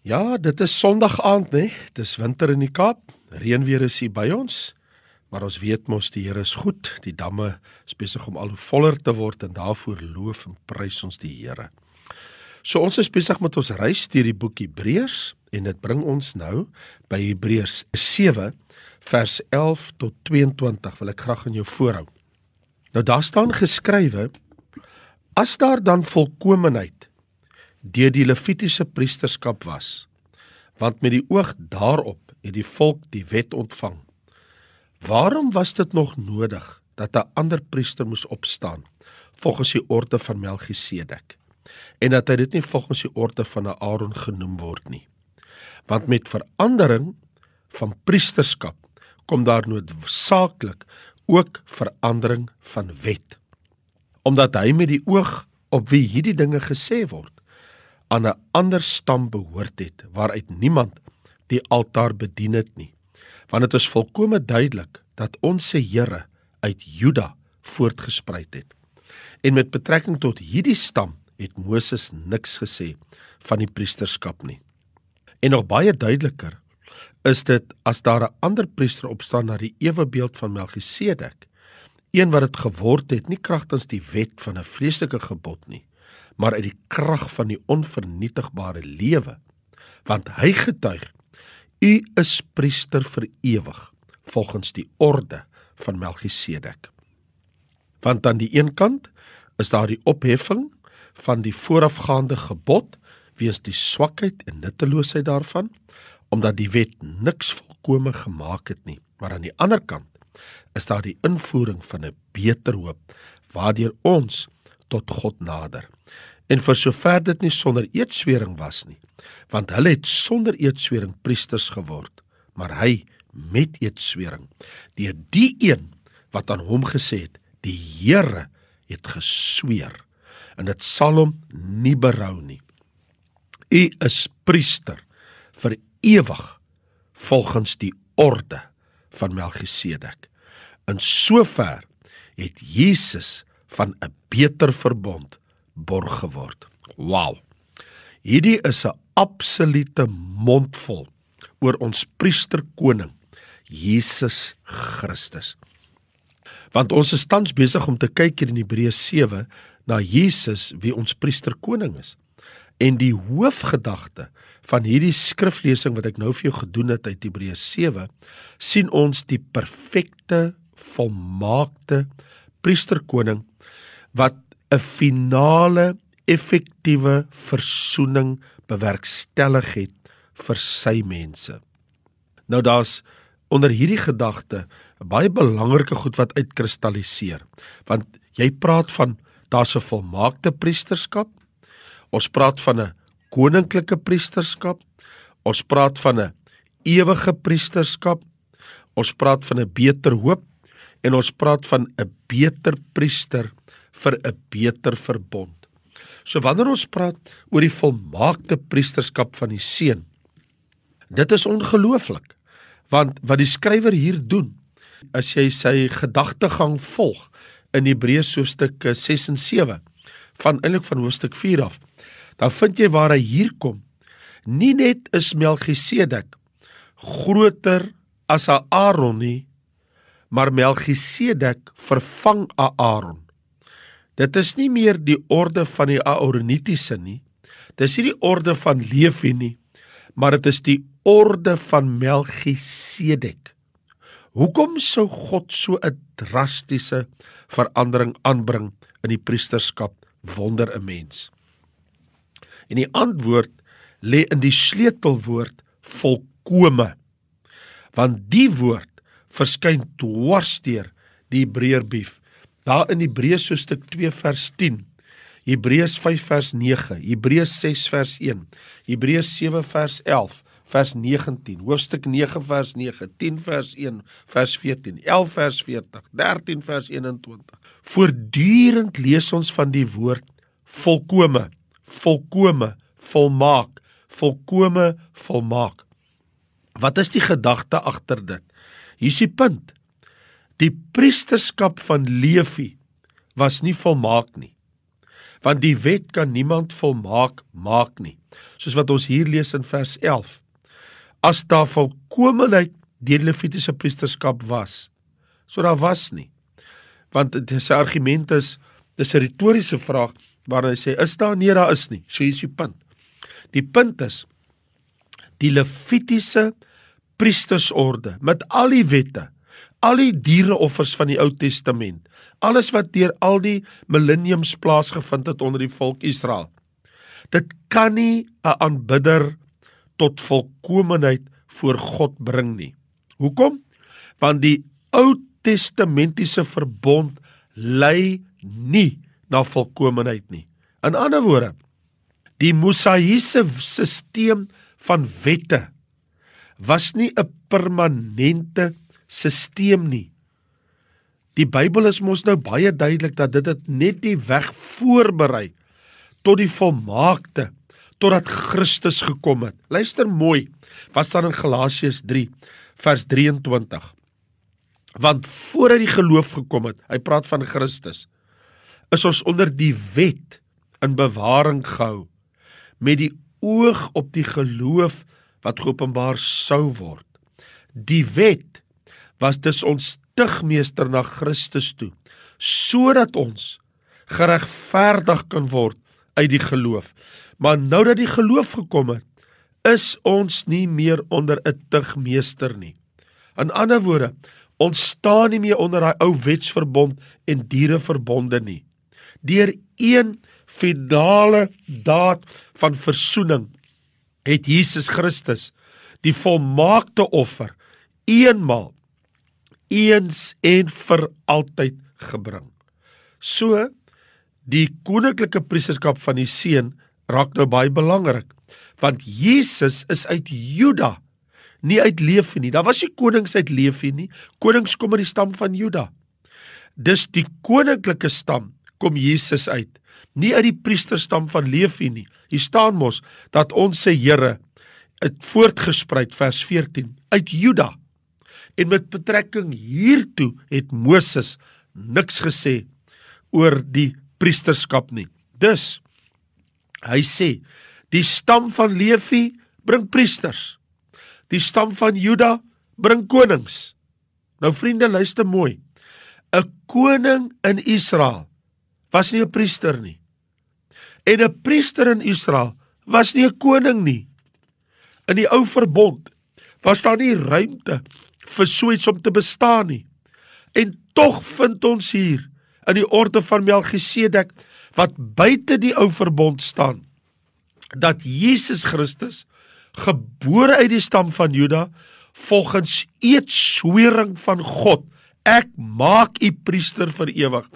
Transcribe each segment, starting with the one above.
Ja, dit is Sondag aand, né? Dis winter in die Kaap. Reënweer is hier by ons. Maar ons weet mos die Here is goed. Die damme is besig om al hoe voller te word en daarvoor loof en prys ons die Here. So ons is besig met ons reis deur die boek Hebreërs en dit bring ons nou by Hebreërs 7 vers 11 tot 22 wil ek graag aan jou voorhou. Nou daar staan geskrywe: As daar dan volkomeheid deur die Levitiese priesterskap was. Want met die oog daarop het die volk die wet ontvang. Waarom was dit nog nodig dat 'n ander priester moes opstaan volgens die orde van Melchisedek en dat hy dit nie volgens die orde van Aaron genoem word nie? Want met verandering van priesterskap kom daar noodsaaklik ook verandering van wet. Omdat hy met die oog op wie hierdie dinge gesê word aan 'n ander stam behoort het waaruit niemand die altaar bedien het nie. Want dit is volkome duidelik dat ons se Here uit Juda voortgespruit het. En met betrekking tot hierdie stam het Moses niks gesê van die priesterskap nie. En nog baie duideliker is dit as daar 'n ander priester opstaan na die ewe beeld van Melchisedek, een wat dit geword het nie kragtens die wet van 'n vleeslike gebod nie, maar uit die krag van die onvernietigbare lewe want hy getuig u is priester vir ewig volgens die orde van Melchisedek. Want aan die een kant is daar die opheffing van die voorafgaande gebod weens die swakheid en nutteloosheid daarvan omdat die wet niks volkome gemaak het nie. Maar aan die ander kant is daar die invoering van 'n beter hoop waardeur ons tot God nader en vir sover dit nie sonder eedswering was nie want hulle het sonder eedswering priesters geword maar hy met eedswering deur die een wat aan hom gesê het die Here het gesweer. En dit sal hom nie berou nie. U is priester vir ewig volgens die orde van Melchisedek. In sover het Jesus van 'n beter verbond borg geword. Wow. Hierdie is 'n absolute mondvol oor ons priester koning Jesus Christus. Want ons is tans besig om te kyk hier in Hebreë 7 na Jesus wie ons priester koning is. En die hoofgedagte van hierdie skriflesing wat ek nou vir jou gedoen het uit Hebreë 7, sien ons die perfekte, volmaakte priesterkoning wat 'n finale effektiewe versoening bewerkstellig het vir sy mense. Nou daar's onder hierdie gedagte 'n baie belangrike goed wat uitkristalliseer. Want jy praat van daar's 'n volmaakte priesterskap. Ons praat van 'n koninklike priesterskap. Ons praat van 'n ewige priesterskap. Ons praat van 'n beter hoop en ons praat van 'n beter priester vir 'n beter verbond. So wanneer ons praat oor die volmaakte priesterskap van die seun, dit is ongelooflik. Want wat die skrywer hier doen, as jy sy gedagtegang volg in Hebreërs hoofstuk 6 en 7 van eintlik van hoofstuk 4 af, dan vind jy waar hy hier kom. Nie net is Melchisedek groter as Aaron nie, maar Melchisedek vervang Aaron. Dit is nie meer die orde van die Aaronitiese nie. Dis nie die orde van Levi nie, maar dit is die orde van Melchisedek. Hoekom sou God so 'n drastiese verandering aanbring in die priesterskap wonder 'n mens? En die antwoord lê in die sleutelwoord volkome. Want die woord verskyn dwarsteer die Hebreërbrief Daar in Hebreërs hoofstuk 2 vers 10, Hebreërs 5 vers 9, Hebreërs 6 vers 1, Hebreërs 7 vers 11, vers 19, hoofstuk 9 vers 9, 10 vers 1, vers 14, 11 vers 40, 13 vers 21. Voortdurend lees ons van die woord volkome, volkome, volmaak, volkome, volmaak. Wat is die gedagte agter dit? Hier is die punt. Die priesterskap van Levi was nie volmaak nie. Want die wet kan niemand volmaak maak nie. Soos wat ons hier lees in vers 11. As daar volkomeenheid deur Levitiese priesterskap was, so daar was nie. Want dit is 'n argument is dis 'n retoriese vraag waar hy sê is daar nee daar is nie. So is die punt. Die punt is die Levitiese priestersorde met al die wette, al die diereoffers van die Ou Testament, alles wat deur al die millenniums plaasgevind het onder die volk Israel. Dit kan nie 'n aanbidder tot volkomeenheid voor God bring nie. Hoekom? Want die Ou Testamentiese verbond lei nie na volkomeenheid nie. In ander woorde, die Mosaïese stelsel van wette was nie 'n permanente stelsel nie. Die Bybel is mos nou baie duidelik dat dit dit net die weg voorberei tot die volmaakte totdat Christus gekom het. Luister mooi. Wat staan in Galasiërs 3 vers 23? Want voordat die geloof gekom het, hy praat van Christus, is ons onder die wet in bewaring gehou met die oog op die geloof wat geopenbaar sou word. Die wet was dus ons stigmeester na Christus toe sodat ons geregverdig kan word uit die geloof. Maar nou dat die geloof gekom het, is ons nie meer onder 'n tigmeester nie. In ander woorde, ons staan nie meer onder daai ou wetsverbond en diereverbonde nie. Deur een finale daad van verzoening het Jesus Christus die volmaakte offer eenmaal eens en vir altyd gebring. So die koninklike priesterskap van die seun raak nou baie belangrik want Jesus is uit Juda nie uit Lewi nie. Daar was nie konings uit Lewi nie. Konings kom uit die stam van Juda. Dis die koninklike stam kom Jesus uit, nie uit die priesterstam van Lewi nie. Hier staan mos dat ons se Here het voortgesprei vers 14 uit Juda. En met betrekking hiertoe het Moses niks gesê oor die priesterskap nie. Dus hy sê die stam van Levi bring priesters. Die stam van Juda bring konings. Nou vriende, luister mooi. 'n Koning in Israel was nie 'n priester nie. En 'n priester in Israel was nie 'n koning nie. In die ou verbond was daar nie ruimte vir so iets om te bestaan nie. En tog vind ons hier in die orde van Melchisedek wat buite die ou verbond staan dat Jesus Christus gebore uit die stam van Juda volgens eetswering van God ek maak u priester vir ewig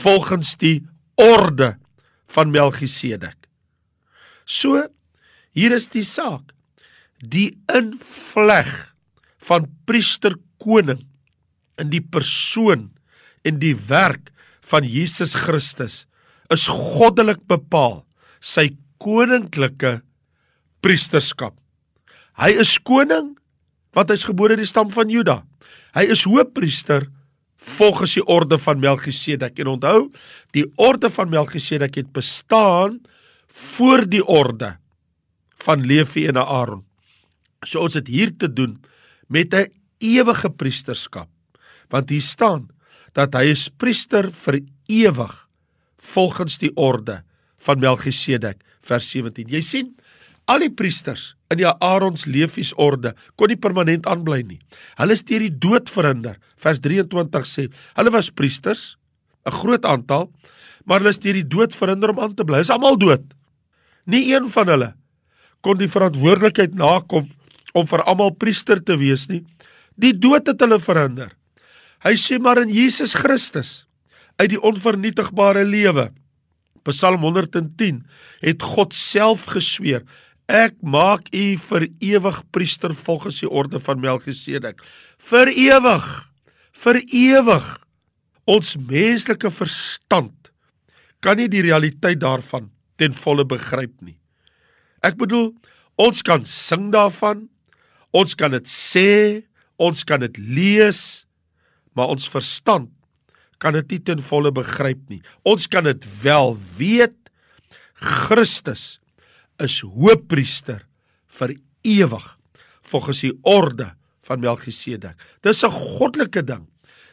volgens die orde van Melchisedek so hier is die saak die invleg van priester koning in die persoon en die werk van Jesus Christus is goddelik bepaal sy koninklike priesterskap. Hy is koning want hy's gebore in die stam van Juda. Hy is hoofpriester volgens die orde van Melchisedek. En onthou, die orde van Melchisedek het bestaan voor die orde van Levi en Aaron. So ons het hier te doen met 'n ewige priesterskap. Want hier staan dat hy is priester vir ewig volgens die orde van Melchisedek vers 17. Jy sien, al die priesters in die Aarons Levi's orde kon nie permanent aanbly nie. Hulle is deur die dood verhinder. Vers 23 sê, hulle was priesters, 'n groot aantal, maar hulle is deur die dood verhinder om aan te bly. Hulle is almal dood. Nie een van hulle kon die verantwoordelikheid nakom om vir almal priester te wees nie. Die dood het hulle verhinder. Hy sê maar in Jesus Christus uit die onvernietigbare lewe. Psalm 110 het God self gesweer: Ek maak u vir ewig priester volgens die orde van Melchisedek. Vir ewig. Vir ewig. Ons menslike verstand kan nie die realiteit daarvan ten volle begryp nie. Ek bedoel, ons kan sing daarvan, Ons kan dit sê, ons kan dit lees, maar ons verstand kan dit nie ten volle begryp nie. Ons kan dit wel weet, Christus is hoëpriester vir ewig volgens die orde van Melchisedek. Dis 'n goddelike ding.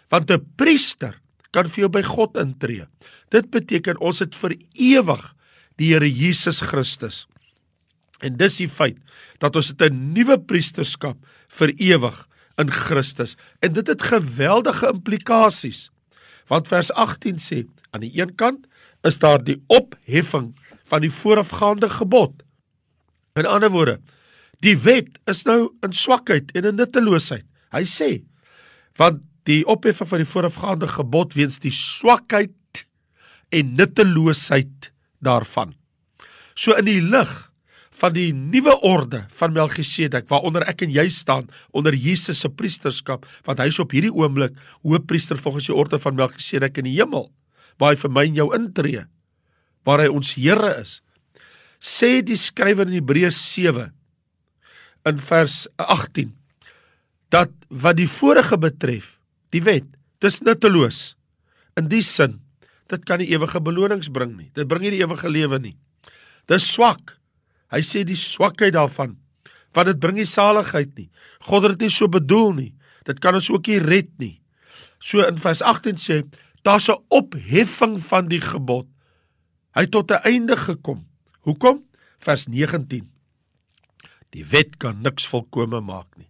Want 'n priester kan vir jou by God intree. Dit beteken ons het vir ewig die Here Jesus Christus. En dis die feit dat ons het 'n nuwe priesterskap vir ewig in Christus. En dit het geweldige implikasies. Want vers 18 sê aan die een kant is daar die opheffing van die voorafgaande gebod. In ander woorde, die wet is nou in swakheid en in nutteloosheid. Hy sê want die opheffing van die voorafgaande gebod weens die swakheid en nutteloosheid daarvan. So in die lig van die nuwe orde van Melchisedek waaronder ek en jy staan onder Jesus se priesterskap want hy's op hierdie oomblik hoëpriester volgens die orde van Melchisedek in die hemel waar hy vir my en jou intree waar hy ons Here is. Sê die skrywer in Hebreërs 7 in vers 18 dat wat die vorige betref die wet dis nutteloos in die sin dit kan nie ewige belonings bring nie dit bring nie die ewige lewe nie. Dis swak Hy sê die swakheid daarvan want dit bring nie saligheid nie. God het dit nie so bedoel nie. Dit kan ons ook nie red nie. So in vers 18 sê daar's 'n opheffing van die gebod. Hy het tot 'n einde gekom. Hoekom? Vers 19. Die wet kan niks volkome maak nie.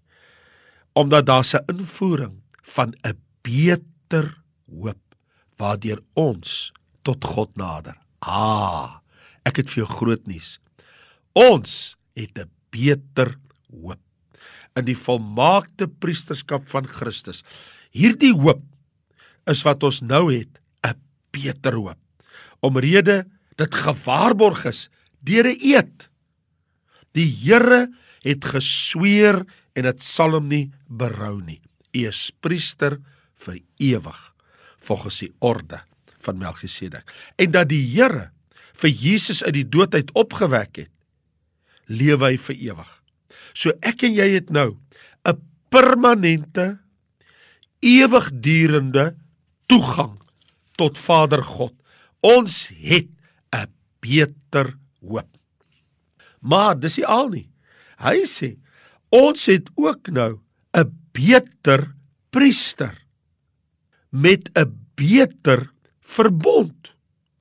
Omdat daar 'n invoering van 'n beter hoop waardeur ons tot God nader. Ah, ek het vir jou groot nuus. Ons het 'n beter hoop in die volmaakte priesterskap van Christus. Hierdie hoop is wat ons nou het, 'n beter hoop. Omrede dit gewaarborg is deur 'n eed. Die Here het gesweer en dit sal hom nie berou nie. U is priester vir ewig volgens die orde van Melchisedek. En dat die Here vir Jesus uit die dood uit opgewek het, lewe hy vir ewig. So ek en jy het nou 'n permanente ewigdurende toegang tot Vader God. Ons het 'n beter hoop. Maar dis nie al nie. Hy sê ons het ook nou 'n beter priester met 'n beter verbond.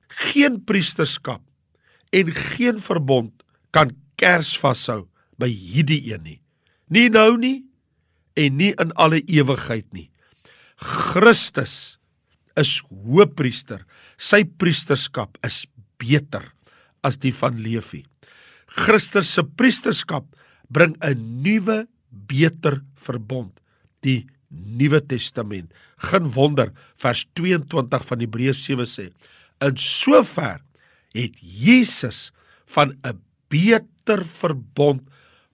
Geen priesterskap en geen verbond kan kers vashou by hierdie een nie. Nie nou nie en nie in alle ewigheid nie. Christus is hoëpriester. Sy priesterskap is beter as die van Levi. Christus se priesterskap bring 'n nuwe, beter verbond, die Nuwe Testament. Geen wonder vers 22 van Hebreërs 7 sê: "In sover het Jesus van 'n beter verbond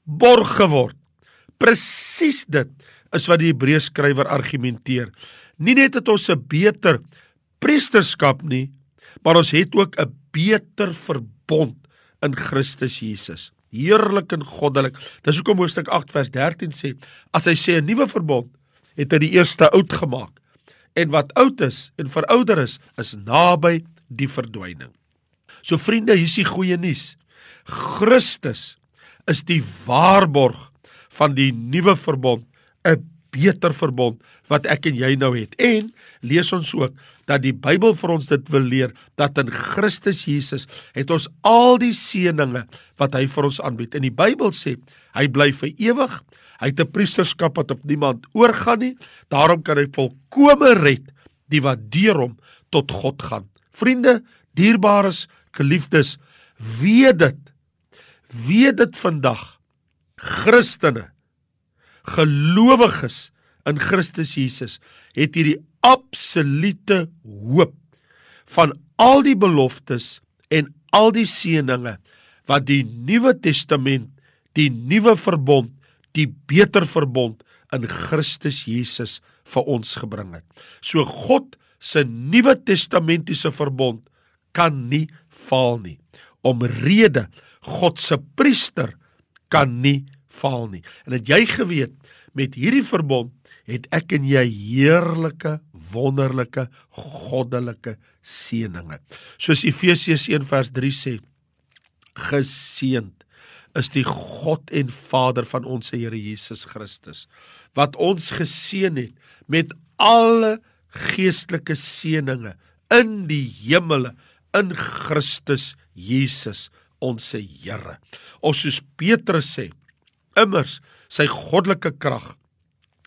borg geword. Presies dit is wat die Hebreë skrywer argumenteer. Nie net het ons 'n beter priesterskap nie, maar ons het ook 'n beter verbond in Christus Jesus. Heerlik en goddelik. Dis hoekom hoofstuk 8 vers 13 sê, as hy sê 'n nuwe verbond, het hy die eerste oud gemaak. En wat oud is en verouder is, is naby die verdwyning. So vriende, hier is die goeie nuus. Christus is die waarborg van die nuwe verbond, 'n beter verbond wat ek en jy nou het. En lees ons ook dat die Bybel vir ons dit wil leer dat in Christus Jesus het ons al die seëninge wat hy vir ons aanbied. En die Bybel sê hy bly vir ewig. Hy het 'n priesterskap wat op niemand oorgaan nie. Daarom kan hy volkome red die wat deur hom tot God gaan. Vriende, dierbares, geliefdes, weet dit weet dit vandag Christene gelowiges in Christus Jesus het hierdie absolute hoop van al die beloftes en al die seëninge wat die Nuwe Testament, die nuwe verbond, die beter verbond in Christus Jesus vir ons gebring het. So God se Nuwe Testamentiese verbond kan nie faal nie. Omrede God se priester kan nie faal nie. En het jy geweet met hierdie verbond het ek en jy heerlike, wonderlike, goddelike seëninge. Soos Efesiërs 1 vers 3 sê, Geseend is die God en Vader van ons Here Jesus Christus wat ons geseën het met alle geestelike seënings in die hemele in Christus Jesus ons se Here. Ons soos Petrus sê, immers sy goddelike krag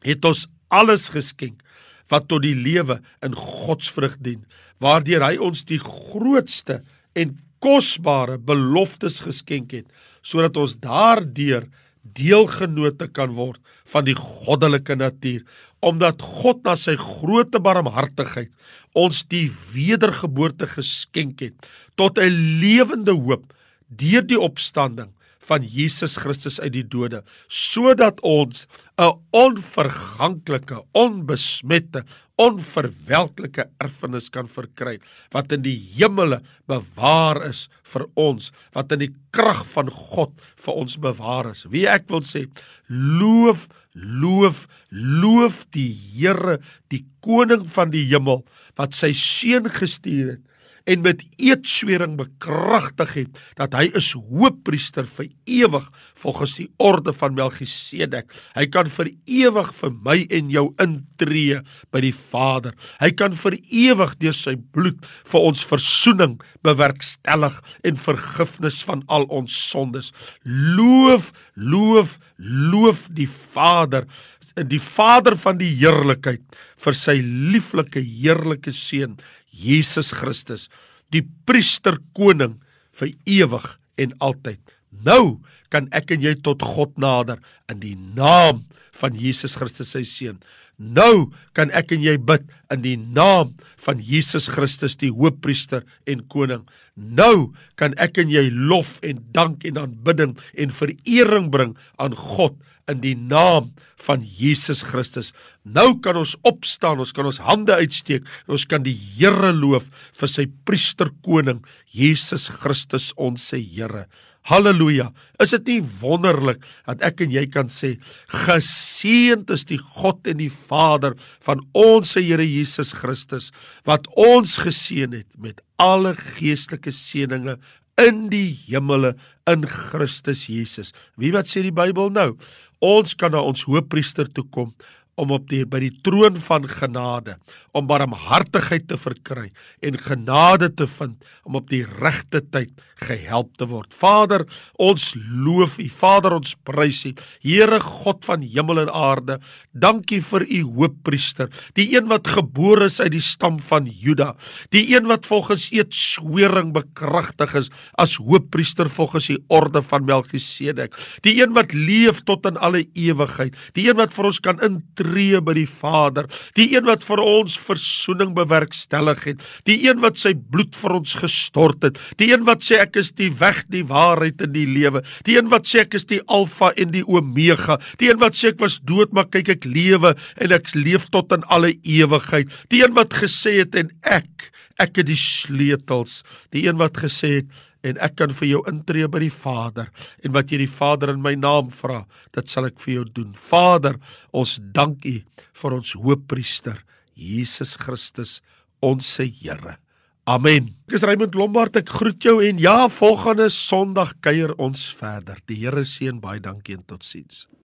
het ons alles geskenk wat tot die lewe in Godsvrug dien, waardeur hy ons die grootste en kosbare beloftes geskenk het, sodat ons daardeur deelgenote kan word van die goddelike natuur, omdat God na sy groote barmhartigheid ons die wedergeboorte geskenk het tot 'n lewende hoop deur die opstanding van Jesus Christus uit die dode sodat ons 'n onverganklike, onbesmette, onverwelklike erfenis kan verkry wat in die hemele bewaar is vir ons, wat in die krag van God vir ons bewaar is. Wie ek wil sê, loof, loof, loof die Here, die koning van die hemel wat sy seun gestuur het en met eetswering bekragtig het dat hy is hoofpriester vir ewig volgens die orde van Melchisedek. Hy kan vir ewig vir my en jou intree by die Vader. Hy kan vir ewig deur sy bloed vir ons verzoening bewerkstellig en vergifnis van al ons sondes. Loof, loof, loof die Vader die Vader van die heerlikheid vir sy lieflike heerlike seun Jesus Christus, die priester koning vir ewig en altyd. Nou kan ek en jy tot God nader in die naam van Jesus Christus sy seun. Nou kan ek en jy bid in die naam van Jesus Christus die hoofpriester en koning. Nou kan ek en jy lof en dank en aanbidding en verering bring aan God in die naam van Jesus Christus. Nou kan ons opstaan, ons kan ons hande uitsteek, ons kan die Here loof vir sy priesterkoning Jesus Christus ons se Here. Halleluja. Is dit nie wonderlik dat ek en jy kan sê geseënd is die God en die Vader van ons Here Jesus Christus wat ons geseën het met alle geestelike seënings in die hemele in Christus Jesus. Wie wat sê die Bybel nou? Ons kan na ons hoofpriester toe kom om op die by die troon van genade om barmhartigheid te verkry en genade te vind om op die regte tyd gehelp te word. Vader, ons loof U. Vader, ons prys U. Here God van hemel en aarde, dankie vir U hoofpriester, die een wat gebore is uit die stam van Juda, die een wat volgens eetswering bekragtig is as hoofpriester volgens die orde van Melchisedek, die een wat leef tot in alle ewigheid, die een wat vir ons kan intree by die Vader, die een wat vir ons verzoening bewerkstellig het. Die een wat sy bloed vir ons gestort het. Die een wat sê ek is die weg, die waarheid en die lewe. Die een wat sê ek is die alfa en die omega. Die een wat sê ek was dood maar kyk ek lewe en ek leef tot in alle ewigheid. Die een wat gesê het en ek ek het die sleutels. Die een wat gesê het en ek kan vir jou intree by die Vader en wat jy die Vader in my naam vra, dit sal ek vir jou doen. Vader, ons dank U vir ons hoëpriester Jesus Christus ons se Here. Amen. Ek is Raymond Lombard. Ek groet jou en ja, volgende Sondag kuier ons verder. Die Here seën baie dankie en totsiens.